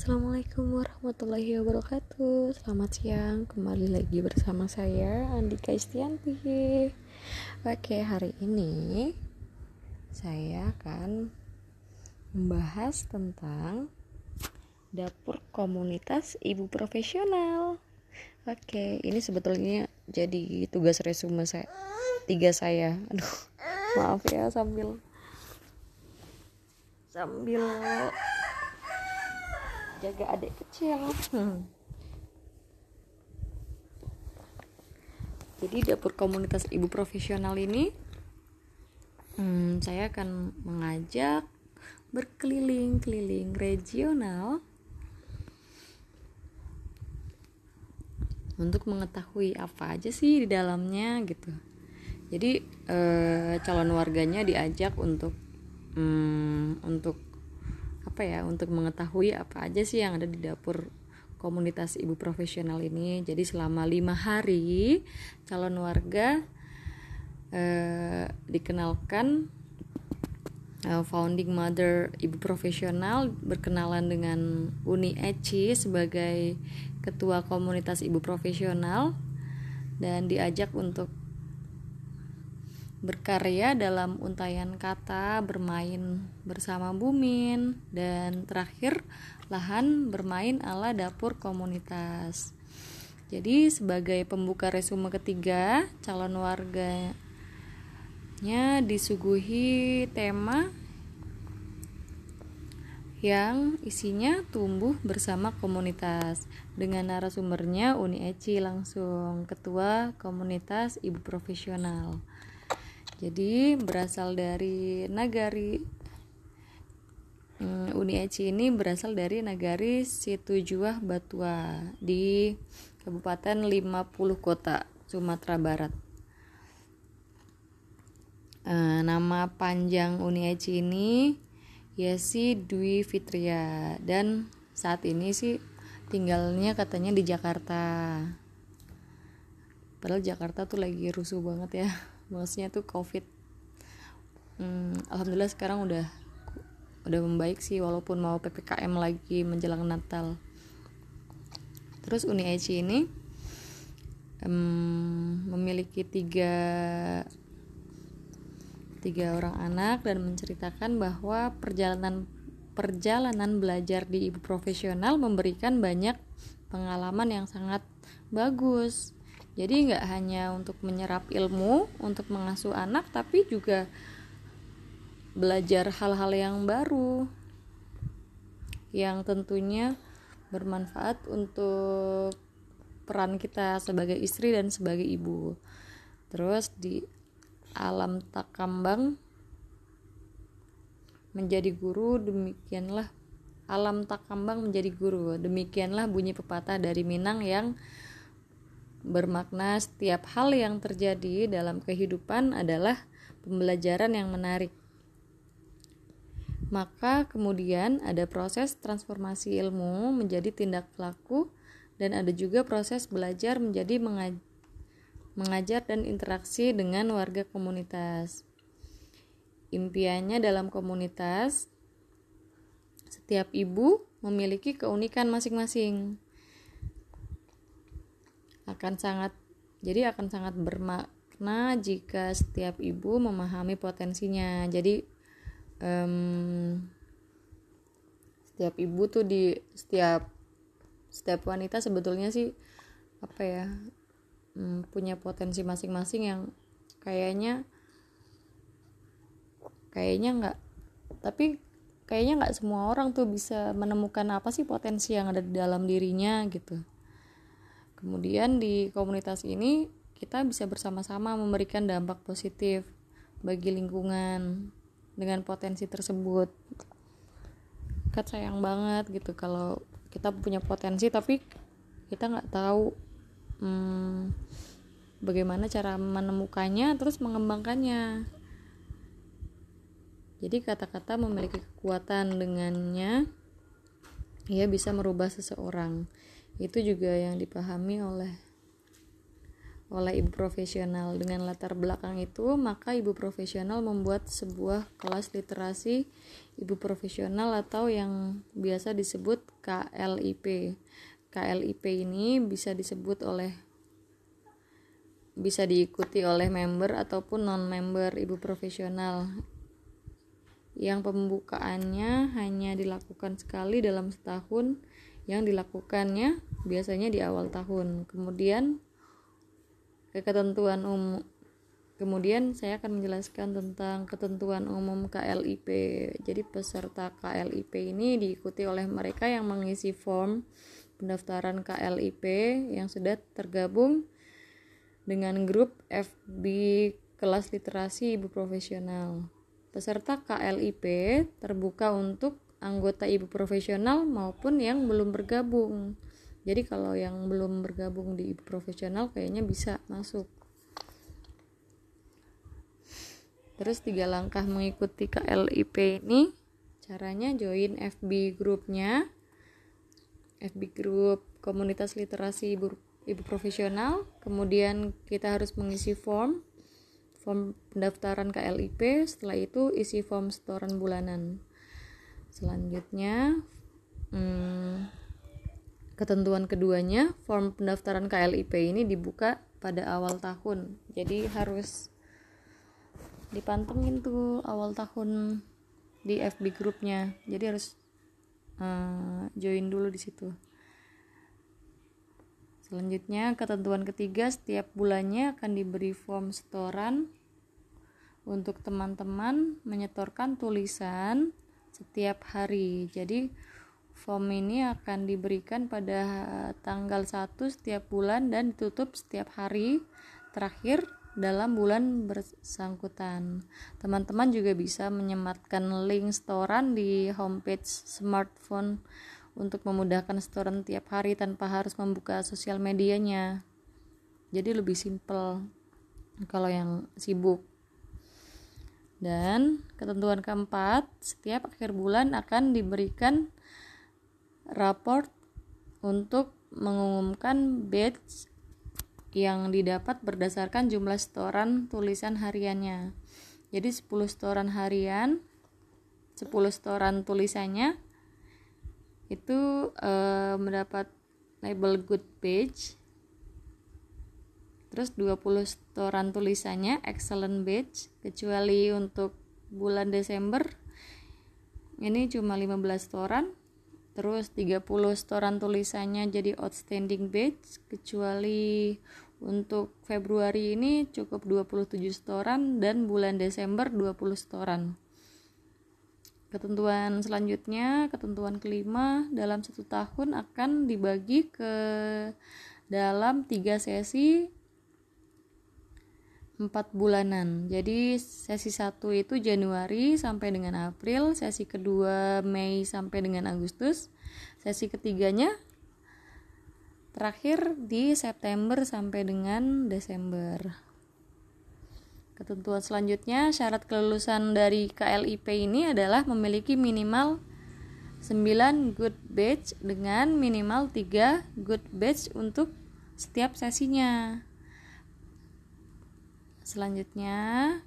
Assalamualaikum warahmatullahi wabarakatuh. Selamat siang Kembali lagi bersama saya Andika Istianti Oke hari ini Saya akan Membahas tentang Dapur komunitas ibu profesional. Oke ini sebetulnya Jadi tugas resume saya Tiga saya. Aduh maaf ya sambil Sambil jaga adik kecil hmm. jadi dapur komunitas ibu profesional ini hmm, saya akan mengajak berkeliling-keliling regional untuk mengetahui apa aja sih di dalamnya gitu jadi eh, calon warganya diajak untuk hmm, untuk apa ya untuk mengetahui apa aja sih yang ada di dapur komunitas ibu profesional ini. Jadi selama lima hari calon warga eh, dikenalkan eh, founding mother ibu profesional berkenalan dengan Uni Eci sebagai ketua komunitas ibu profesional dan diajak untuk berkarya dalam untayan kata, bermain bersama Bumin, dan terakhir lahan bermain ala dapur komunitas. Jadi sebagai pembuka resume ketiga, calon warganya disuguhi tema yang isinya tumbuh bersama komunitas dengan narasumbernya Uni Eci langsung ketua komunitas ibu profesional jadi berasal dari nagari. Hmm, Uni Eci ini berasal dari nagari Situjuah Batua di Kabupaten 50 Kota Sumatera Barat. E, nama panjang Uni Eci ini Yesi Dwi Fitria. Dan saat ini sih tinggalnya katanya di Jakarta. Padahal Jakarta tuh lagi rusuh banget ya maksudnya tuh covid. Hmm, alhamdulillah sekarang udah udah membaik sih walaupun mau ppkm lagi menjelang natal. Terus uni Eci ini um, memiliki tiga tiga orang anak dan menceritakan bahwa perjalanan perjalanan belajar di ibu profesional memberikan banyak pengalaman yang sangat bagus jadi nggak hanya untuk menyerap ilmu untuk mengasuh anak tapi juga belajar hal-hal yang baru yang tentunya bermanfaat untuk peran kita sebagai istri dan sebagai ibu. Terus di alam takambang menjadi guru demikianlah alam takambang menjadi guru. Demikianlah bunyi pepatah dari Minang yang bermakna setiap hal yang terjadi dalam kehidupan adalah pembelajaran yang menarik. Maka kemudian ada proses transformasi ilmu menjadi tindak laku dan ada juga proses belajar menjadi mengajar dan interaksi dengan warga komunitas. Impiannya dalam komunitas, setiap ibu memiliki keunikan masing-masing akan sangat jadi akan sangat bermakna jika setiap ibu memahami potensinya. Jadi um, setiap ibu tuh di setiap setiap wanita sebetulnya sih apa ya um, punya potensi masing-masing yang kayaknya kayaknya nggak tapi kayaknya nggak semua orang tuh bisa menemukan apa sih potensi yang ada di dalam dirinya gitu Kemudian di komunitas ini kita bisa bersama-sama memberikan dampak positif bagi lingkungan dengan potensi tersebut. Kan sayang banget gitu kalau kita punya potensi tapi kita nggak tahu hmm, bagaimana cara menemukannya terus mengembangkannya. Jadi kata-kata memiliki kekuatan dengannya ia bisa merubah seseorang itu juga yang dipahami oleh oleh ibu profesional. Dengan latar belakang itu, maka ibu profesional membuat sebuah kelas literasi ibu profesional atau yang biasa disebut KLIP. KLIP ini bisa disebut oleh bisa diikuti oleh member ataupun non-member ibu profesional yang pembukaannya hanya dilakukan sekali dalam setahun yang dilakukannya biasanya di awal tahun kemudian ketentuan umum kemudian saya akan menjelaskan tentang ketentuan umum KLIP jadi peserta KLIP ini diikuti oleh mereka yang mengisi form pendaftaran KLIP yang sudah tergabung dengan grup FB kelas literasi ibu profesional. Peserta KLIP terbuka untuk anggota ibu profesional maupun yang belum bergabung. Jadi kalau yang belum bergabung di ibu profesional kayaknya bisa masuk. Terus tiga langkah mengikuti KLIP ini caranya join FB grupnya FB group komunitas literasi ibu ibu profesional kemudian kita harus mengisi form form pendaftaran KLIP setelah itu isi form setoran bulanan selanjutnya hmm, ketentuan keduanya form pendaftaran KLIP ini dibuka pada awal tahun. Jadi harus dipantengin tuh awal tahun di FB grupnya. Jadi harus uh, join dulu di situ. Selanjutnya, ketentuan ketiga, setiap bulannya akan diberi form setoran untuk teman-teman menyetorkan tulisan setiap hari. Jadi, form ini akan diberikan pada tanggal 1 setiap bulan dan ditutup setiap hari terakhir dalam bulan bersangkutan. Teman-teman juga bisa menyematkan link setoran di homepage smartphone untuk memudahkan setoran tiap hari tanpa harus membuka sosial medianya jadi lebih simple kalau yang sibuk dan ketentuan keempat setiap akhir bulan akan diberikan raport untuk mengumumkan batch yang didapat berdasarkan jumlah setoran tulisan hariannya. Jadi 10 setoran harian, 10 setoran tulisannya itu uh, mendapat label good page terus 20 setoran tulisannya excellent page kecuali untuk bulan Desember ini cuma 15 setoran. Terus 30 setoran tulisannya jadi outstanding page kecuali untuk Februari ini cukup 27 setoran dan bulan Desember 20 setoran. Ketentuan selanjutnya, ketentuan kelima dalam satu tahun akan dibagi ke dalam tiga sesi empat bulanan. Jadi sesi satu itu Januari sampai dengan April, sesi kedua Mei sampai dengan Agustus, sesi ketiganya terakhir di September sampai dengan Desember. Ketentuan selanjutnya, syarat kelulusan dari KLIP ini adalah memiliki minimal 9 good batch dengan minimal 3 good batch untuk setiap sesinya. Selanjutnya,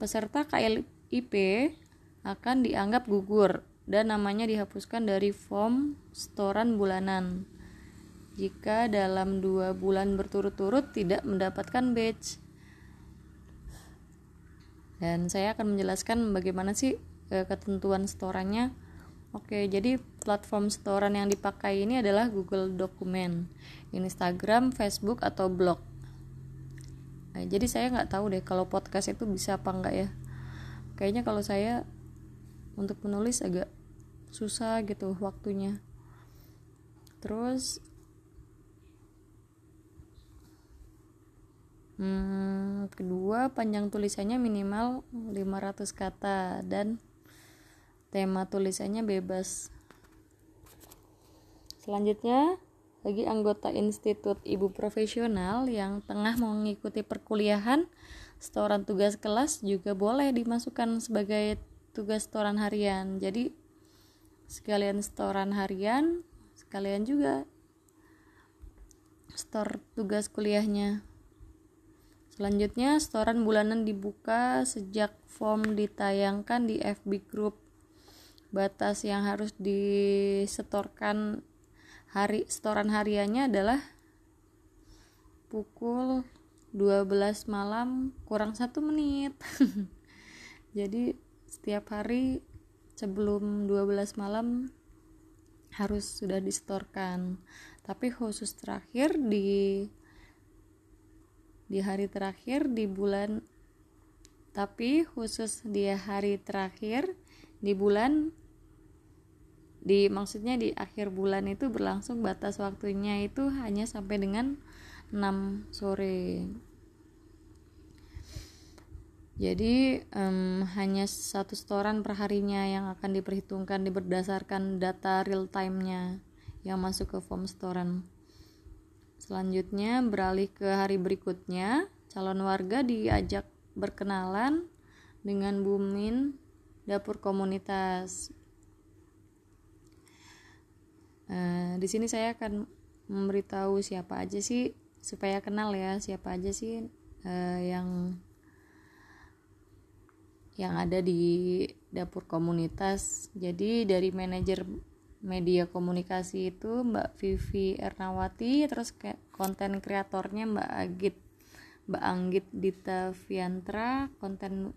peserta KLIP akan dianggap gugur dan namanya dihapuskan dari form setoran bulanan. Jika dalam dua bulan berturut-turut tidak mendapatkan batch dan saya akan menjelaskan bagaimana sih e, ketentuan setorannya. Oke, jadi platform setoran yang dipakai ini adalah Google Dokumen, Instagram, Facebook, atau blog. Nah, jadi saya nggak tahu deh kalau podcast itu bisa apa enggak ya. Kayaknya kalau saya untuk menulis agak susah gitu waktunya. Terus Hmm, kedua, panjang tulisannya minimal 500 kata dan tema tulisannya bebas. Selanjutnya, bagi anggota Institut Ibu Profesional yang tengah mengikuti perkuliahan, setoran tugas kelas juga boleh dimasukkan sebagai tugas setoran harian. Jadi, sekalian setoran harian, sekalian juga store tugas kuliahnya selanjutnya setoran bulanan dibuka sejak form ditayangkan di FB Group batas yang harus disetorkan hari setoran hariannya adalah pukul 12 malam kurang satu menit. Jadi setiap hari sebelum 12 malam harus sudah disetorkan. Tapi khusus terakhir di di hari terakhir di bulan tapi khusus di hari terakhir di bulan di maksudnya di akhir bulan itu berlangsung batas waktunya itu hanya sampai dengan 6 sore jadi um, hanya satu setoran perharinya yang akan diperhitungkan berdasarkan data real time-nya yang masuk ke form setoran. Selanjutnya beralih ke hari berikutnya, calon warga diajak berkenalan dengan Bumin dapur komunitas. Uh, di sini saya akan memberitahu siapa aja sih supaya kenal ya siapa aja sih uh, yang yang ada di dapur komunitas. Jadi dari manajer media komunikasi itu Mbak Vivi Ernawati, terus konten kreatornya Mbak Agit Mbak Anggit Dita Viantra, konten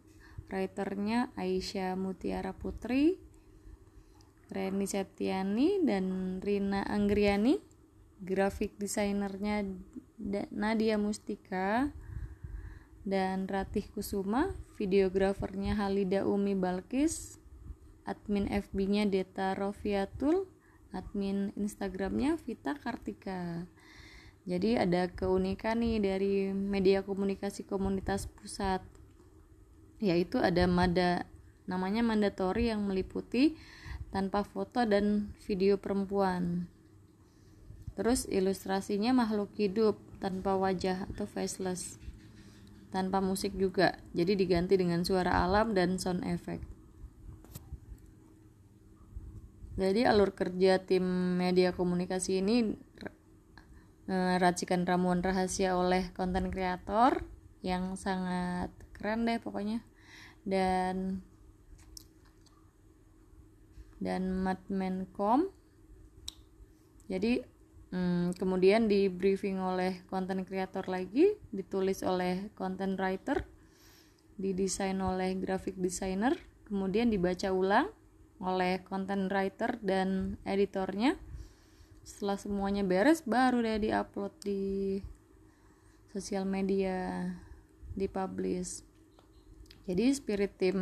writernya Aisyah Mutiara Putri, Reni Septiani dan Rina Anggriani grafik desainernya Nadia Mustika dan Ratih Kusuma videografernya Halida Umi Balkis admin FB-nya Deta Rofiatul admin Instagramnya Vita Kartika. Jadi ada keunikan nih dari media komunikasi komunitas pusat yaitu ada mada namanya mandatory yang meliputi tanpa foto dan video perempuan. Terus ilustrasinya makhluk hidup tanpa wajah atau faceless. Tanpa musik juga. Jadi diganti dengan suara alam dan sound effect. Jadi alur kerja tim media komunikasi ini racikan ramuan rahasia oleh konten kreator yang sangat keren deh pokoknya dan dan Madmencom. Jadi hmm, kemudian di briefing oleh konten kreator lagi ditulis oleh content writer didesain oleh graphic designer kemudian dibaca ulang oleh content writer dan editornya. Setelah semuanya beres baru deh diupload di sosial media dipublish. Jadi spirit tim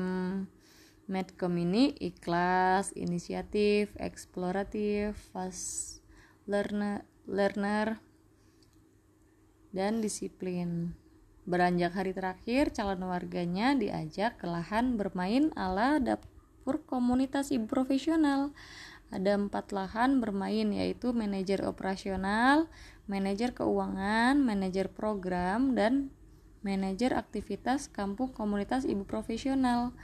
Medcom ini ikhlas, inisiatif, eksploratif, fast learner, learner dan disiplin. Beranjak hari terakhir, calon warganya diajak ke lahan bermain ala dapur komunitas ibu profesional. Ada empat lahan bermain yaitu manajer operasional, manajer keuangan, manajer program, dan manajer aktivitas kampung komunitas ibu profesional.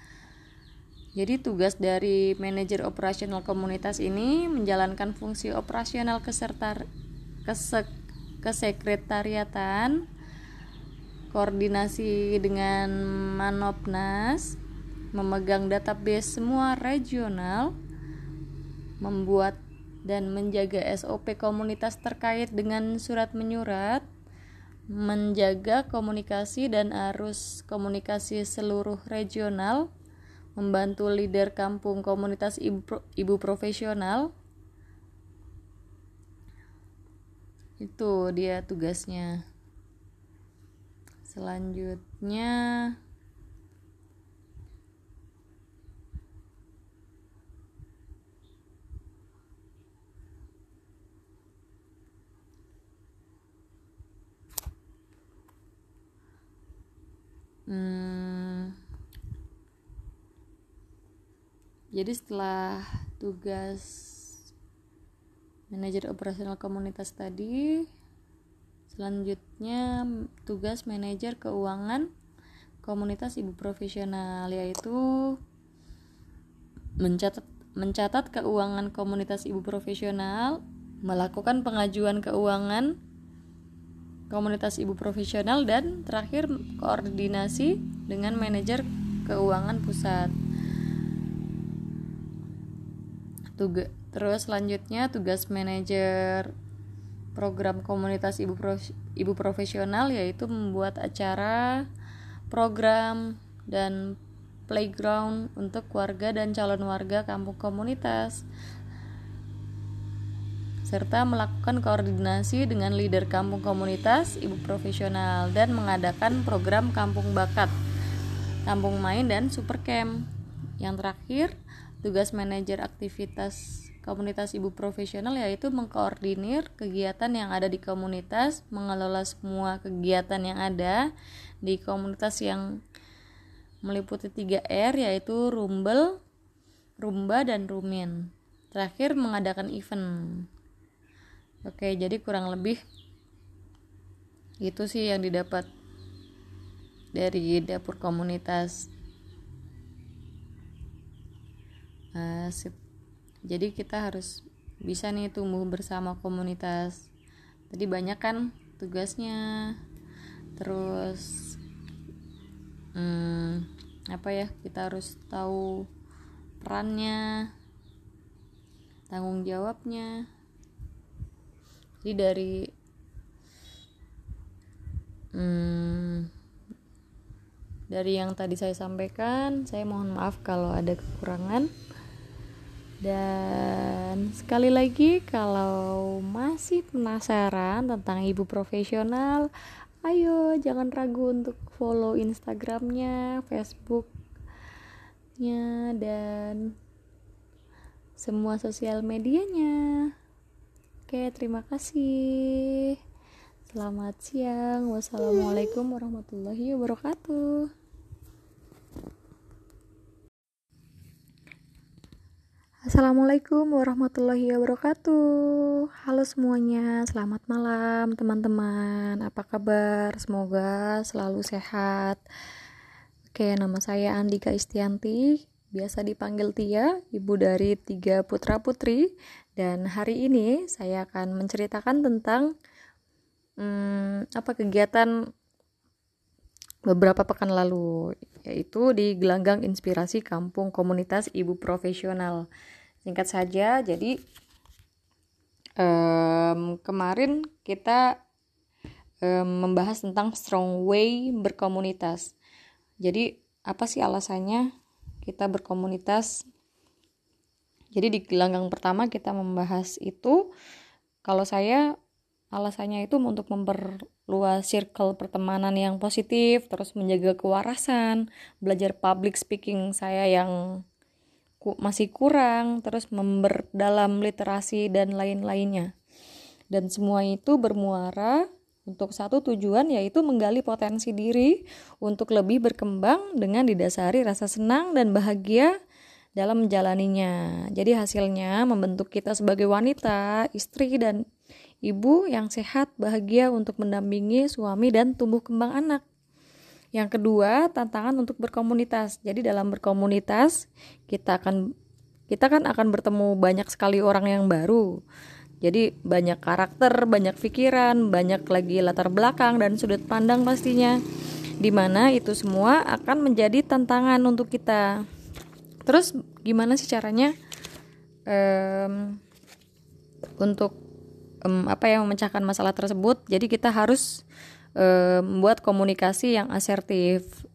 Jadi tugas dari manajer operasional komunitas ini menjalankan fungsi operasional keserta kesek, kesekretariatan, koordinasi dengan Manopnas, memegang database semua regional, membuat dan menjaga SOP komunitas terkait dengan surat menyurat, menjaga komunikasi dan arus komunikasi seluruh regional, membantu leader kampung komunitas ibu, ibu profesional. Itu dia tugasnya. Selanjutnya jadi setelah tugas manajer operasional komunitas tadi selanjutnya tugas manajer keuangan komunitas ibu profesional yaitu mencatat mencatat keuangan komunitas ibu profesional melakukan pengajuan keuangan komunitas ibu profesional dan terakhir koordinasi dengan manajer keuangan pusat. Tuga, terus selanjutnya tugas manajer program komunitas ibu pro, ibu profesional yaitu membuat acara, program dan playground untuk warga dan calon warga kampung komunitas serta melakukan koordinasi dengan leader kampung komunitas, ibu profesional, dan mengadakan program kampung bakat, kampung main, dan super camp. Yang terakhir, tugas manajer aktivitas komunitas ibu profesional yaitu mengkoordinir kegiatan yang ada di komunitas, mengelola semua kegiatan yang ada di komunitas yang meliputi 3R yaitu Rumbel, Rumba, dan Rumin. Terakhir mengadakan event. Oke, jadi kurang lebih itu sih yang didapat dari dapur komunitas. Uh, Jadi kita harus bisa nih tumbuh bersama komunitas. Tadi banyak kan tugasnya. Terus hmm, apa ya? Kita harus tahu perannya, tanggung jawabnya jadi dari hmm, dari yang tadi saya sampaikan saya mohon maaf kalau ada kekurangan dan sekali lagi kalau masih penasaran tentang ibu profesional ayo jangan ragu untuk follow instagramnya facebooknya dan semua sosial medianya Oke, terima kasih. Selamat siang. Wassalamualaikum warahmatullahi wabarakatuh. Assalamualaikum warahmatullahi wabarakatuh. Halo semuanya, selamat malam teman-teman. Apa kabar? Semoga selalu sehat. Oke, nama saya Andika Istianti, biasa dipanggil Tia, ibu dari tiga putra putri dan hari ini saya akan menceritakan tentang hmm, apa kegiatan beberapa pekan lalu yaitu di Gelanggang Inspirasi Kampung Komunitas Ibu Profesional. Singkat saja, jadi um, kemarin kita um, membahas tentang strong way berkomunitas. Jadi apa sih alasannya kita berkomunitas jadi di gelanggang pertama kita membahas itu kalau saya alasannya itu untuk memperluas circle pertemanan yang positif, terus menjaga kewarasan, belajar public speaking saya yang ku masih kurang, terus memperdalam literasi dan lain-lainnya. Dan semua itu bermuara untuk satu tujuan yaitu menggali potensi diri untuk lebih berkembang dengan didasari rasa senang dan bahagia dalam menjalaninya. Jadi hasilnya membentuk kita sebagai wanita, istri dan ibu yang sehat, bahagia untuk mendampingi suami dan tumbuh kembang anak. Yang kedua, tantangan untuk berkomunitas. Jadi dalam berkomunitas kita akan kita kan akan bertemu banyak sekali orang yang baru. Jadi banyak karakter, banyak pikiran, banyak lagi latar belakang dan sudut pandang pastinya. Di mana itu semua akan menjadi tantangan untuk kita terus gimana sih caranya um, untuk um, apa ya memecahkan masalah tersebut jadi kita harus um, membuat komunikasi yang asertif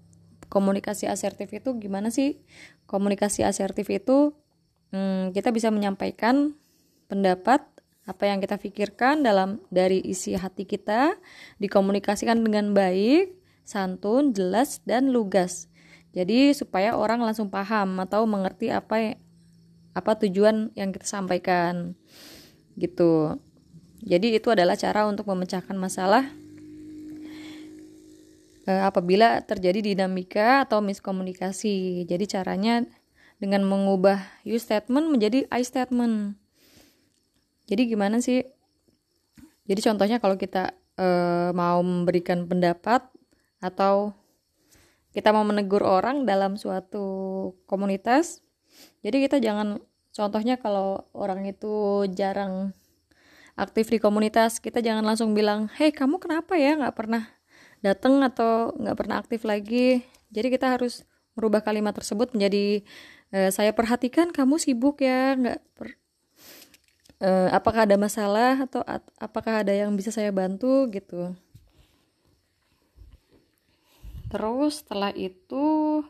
komunikasi asertif itu gimana sih komunikasi asertif itu um, kita bisa menyampaikan pendapat apa yang kita pikirkan dalam dari isi hati kita dikomunikasikan dengan baik, santun, jelas dan lugas. Jadi supaya orang langsung paham atau mengerti apa apa tujuan yang kita sampaikan gitu. Jadi itu adalah cara untuk memecahkan masalah eh, apabila terjadi dinamika atau miskomunikasi. Jadi caranya dengan mengubah you statement menjadi I statement. Jadi gimana sih? Jadi contohnya kalau kita eh, mau memberikan pendapat atau kita mau menegur orang dalam suatu komunitas jadi kita jangan contohnya kalau orang itu jarang aktif di komunitas kita jangan langsung bilang hei kamu kenapa ya nggak pernah datang atau nggak pernah aktif lagi. Jadi kita harus merubah kalimat tersebut menjadi e, saya perhatikan kamu sibuk ya nggak per, e, apakah ada masalah atau at, apakah ada yang bisa saya bantu? Gitu. Terus setelah itu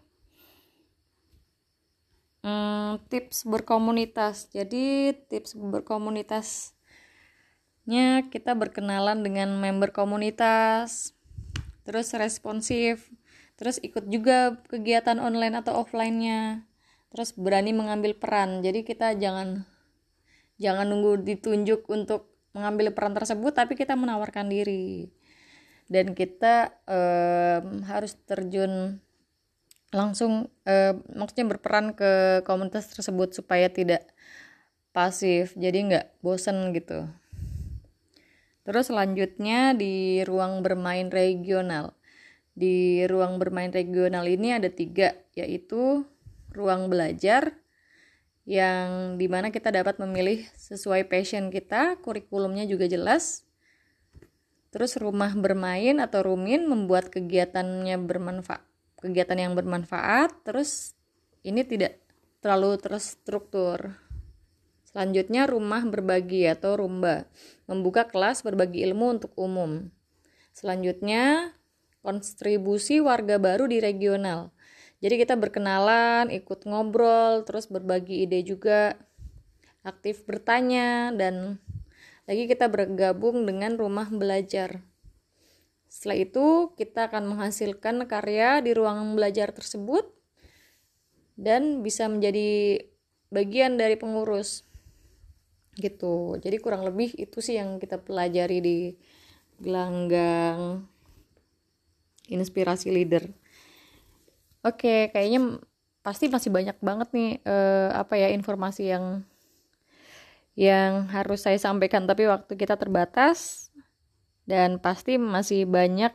hmm, tips berkomunitas. Jadi tips berkomunitasnya kita berkenalan dengan member komunitas terus responsif. Terus ikut juga kegiatan online atau offline-nya. Terus berani mengambil peran. Jadi kita jangan jangan nunggu ditunjuk untuk mengambil peran tersebut tapi kita menawarkan diri. Dan kita um, harus terjun langsung uh, maksudnya berperan ke komunitas tersebut supaya tidak pasif. Jadi nggak bosen gitu terus selanjutnya di ruang bermain regional. Di ruang bermain regional ini ada tiga yaitu ruang belajar yang di mana kita dapat memilih sesuai passion kita kurikulumnya juga jelas. Terus rumah bermain atau rumin membuat kegiatannya bermanfaat kegiatan yang bermanfaat. Terus ini tidak terlalu terstruktur. Selanjutnya rumah berbagi atau rumba membuka kelas berbagi ilmu untuk umum. Selanjutnya kontribusi warga baru di regional. Jadi kita berkenalan ikut ngobrol terus berbagi ide juga aktif bertanya dan lagi kita bergabung dengan rumah belajar. Setelah itu, kita akan menghasilkan karya di ruang belajar tersebut dan bisa menjadi bagian dari pengurus. Gitu. Jadi kurang lebih itu sih yang kita pelajari di gelanggang inspirasi leader. Oke, kayaknya pasti masih banyak banget nih eh, apa ya informasi yang yang harus saya sampaikan tapi waktu kita terbatas dan pasti masih banyak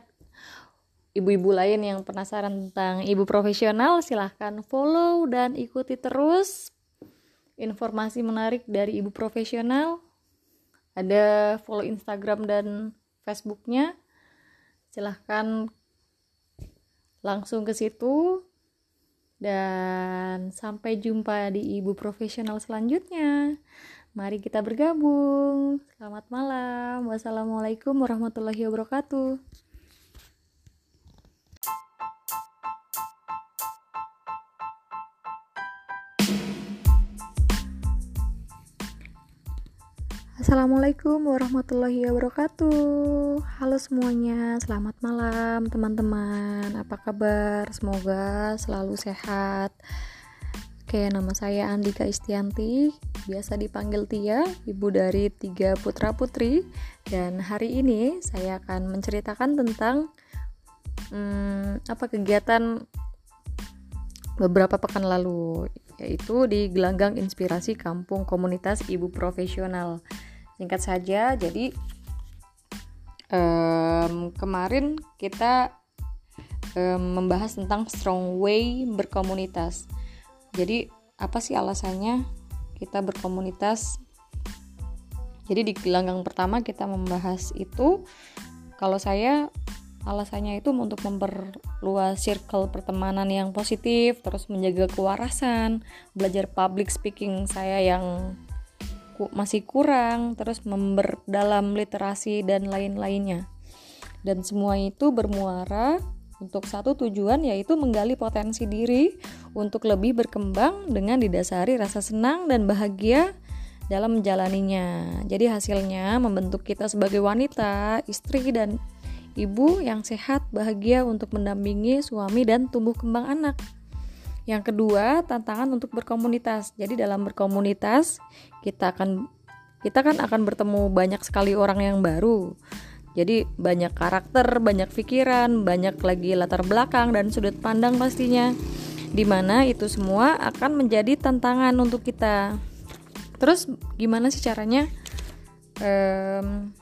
ibu-ibu lain yang penasaran tentang ibu profesional silahkan follow dan ikuti terus informasi menarik dari ibu profesional ada follow Instagram dan Facebooknya silahkan langsung ke situ dan sampai jumpa di ibu profesional selanjutnya Mari kita bergabung. Selamat malam. Wassalamualaikum warahmatullahi wabarakatuh. Assalamualaikum warahmatullahi wabarakatuh. Halo semuanya, selamat malam teman-teman. Apa kabar? Semoga selalu sehat. Oke, nama saya Andika Istianti biasa dipanggil Tia, ibu dari tiga putra putri, dan hari ini saya akan menceritakan tentang hmm, apa kegiatan beberapa pekan lalu, yaitu di Gelanggang Inspirasi Kampung Komunitas Ibu Profesional. Singkat saja, jadi um, kemarin kita um, membahas tentang strong way berkomunitas. Jadi apa sih alasannya kita berkomunitas jadi di gelanggang pertama kita membahas itu kalau saya alasannya itu untuk memperluas circle pertemanan yang positif terus menjaga kewarasan belajar public speaking saya yang ku masih kurang terus memperdalam literasi dan lain-lainnya dan semua itu bermuara untuk satu tujuan yaitu menggali potensi diri untuk lebih berkembang dengan didasari rasa senang dan bahagia dalam menjalaninya. Jadi hasilnya membentuk kita sebagai wanita, istri dan ibu yang sehat, bahagia untuk mendampingi suami dan tumbuh kembang anak. Yang kedua, tantangan untuk berkomunitas. Jadi dalam berkomunitas kita akan kita kan akan bertemu banyak sekali orang yang baru jadi banyak karakter, banyak pikiran, banyak lagi latar belakang dan sudut pandang pastinya. Di mana itu semua akan menjadi tantangan untuk kita. Terus gimana sih caranya um,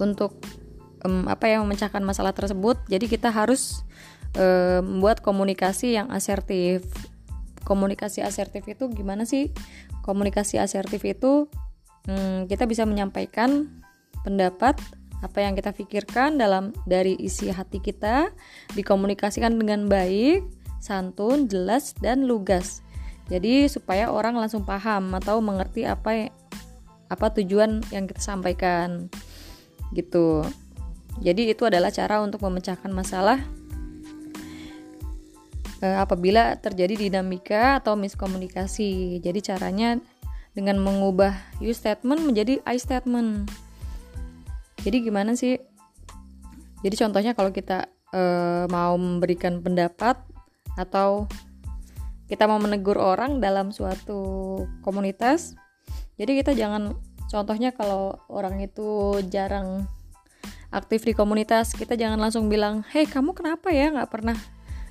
untuk um, apa yang memecahkan masalah tersebut? Jadi kita harus um, membuat komunikasi yang asertif. Komunikasi asertif itu gimana sih? Komunikasi asertif itu hmm, kita bisa menyampaikan pendapat apa yang kita pikirkan dalam dari isi hati kita dikomunikasikan dengan baik, santun, jelas dan lugas. Jadi supaya orang langsung paham atau mengerti apa apa tujuan yang kita sampaikan. Gitu. Jadi itu adalah cara untuk memecahkan masalah eh, apabila terjadi dinamika atau miskomunikasi. Jadi caranya dengan mengubah you statement menjadi I statement. Jadi gimana sih? Jadi contohnya kalau kita uh, mau memberikan pendapat atau kita mau menegur orang dalam suatu komunitas jadi kita jangan contohnya kalau orang itu jarang aktif di komunitas kita jangan langsung bilang hei kamu kenapa ya? Nggak pernah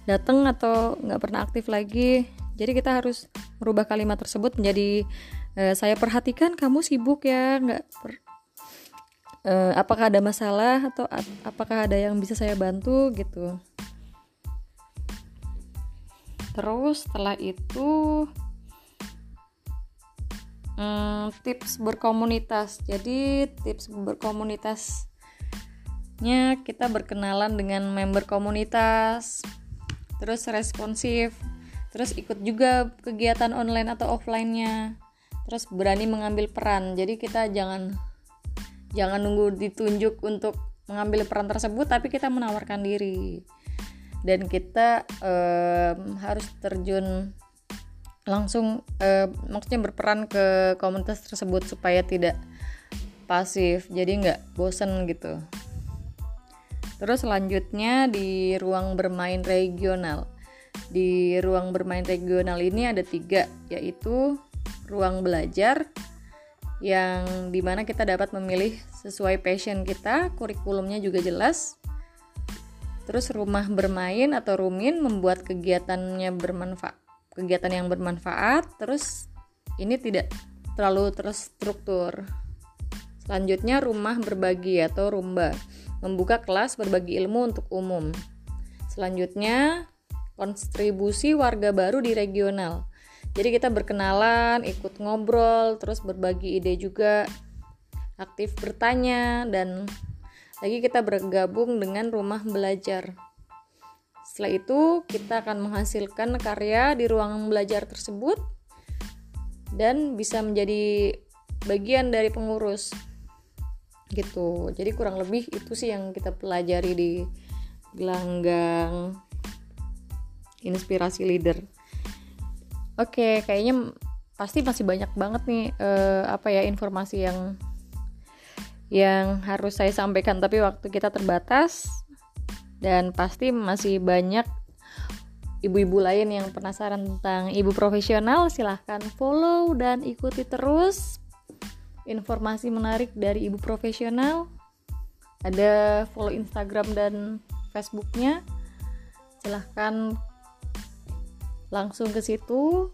datang atau nggak pernah aktif lagi. Jadi kita harus merubah kalimat tersebut menjadi e, saya perhatikan kamu sibuk ya nggak uh, apakah ada masalah atau apakah ada yang bisa saya bantu? Gitu. Terus setelah itu um, tips berkomunitas. Jadi tips berkomunitasnya kita berkenalan dengan member komunitas terus responsif. Terus ikut juga kegiatan online atau offline-nya. Terus berani mengambil peran. Jadi kita jangan jangan nunggu ditunjuk untuk mengambil peran tersebut tapi kita menawarkan diri. Dan kita um, harus terjun langsung um, maksudnya berperan ke komunitas tersebut supaya tidak pasif. Jadi nggak bosen gitu terus selanjutnya di ruang bermain regional di ruang bermain regional ini ada tiga yaitu ruang belajar yang di mana kita dapat memilih sesuai passion kita, kurikulumnya juga jelas. Terus rumah bermain atau rumin membuat kegiatannya bermanfaat, kegiatan yang bermanfaat. Terus ini tidak terlalu terstruktur. Selanjutnya rumah berbagi atau rumba, membuka kelas berbagi ilmu untuk umum. Selanjutnya kontribusi warga baru di regional. Jadi kita berkenalan ikut ngobrol terus berbagi ide juga aktif bertanya dan lagi kita bergabung dengan rumah belajar. Setelah itu kita akan menghasilkan karya di ruang belajar tersebut dan bisa menjadi bagian dari pengurus gitu. Jadi kurang lebih itu sih yang kita pelajari di gelanggang inspirasi leader. Oke, kayaknya pasti masih banyak banget nih uh, apa ya informasi yang yang harus saya sampaikan. Tapi waktu kita terbatas dan pasti masih banyak ibu-ibu lain yang penasaran tentang ibu profesional silahkan follow dan ikuti terus informasi menarik dari ibu profesional ada follow Instagram dan Facebooknya silahkan langsung ke situ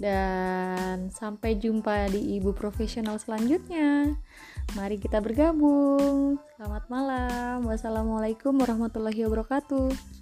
dan sampai jumpa di ibu profesional selanjutnya. Mari kita bergabung. Selamat malam. Wassalamualaikum warahmatullahi wabarakatuh.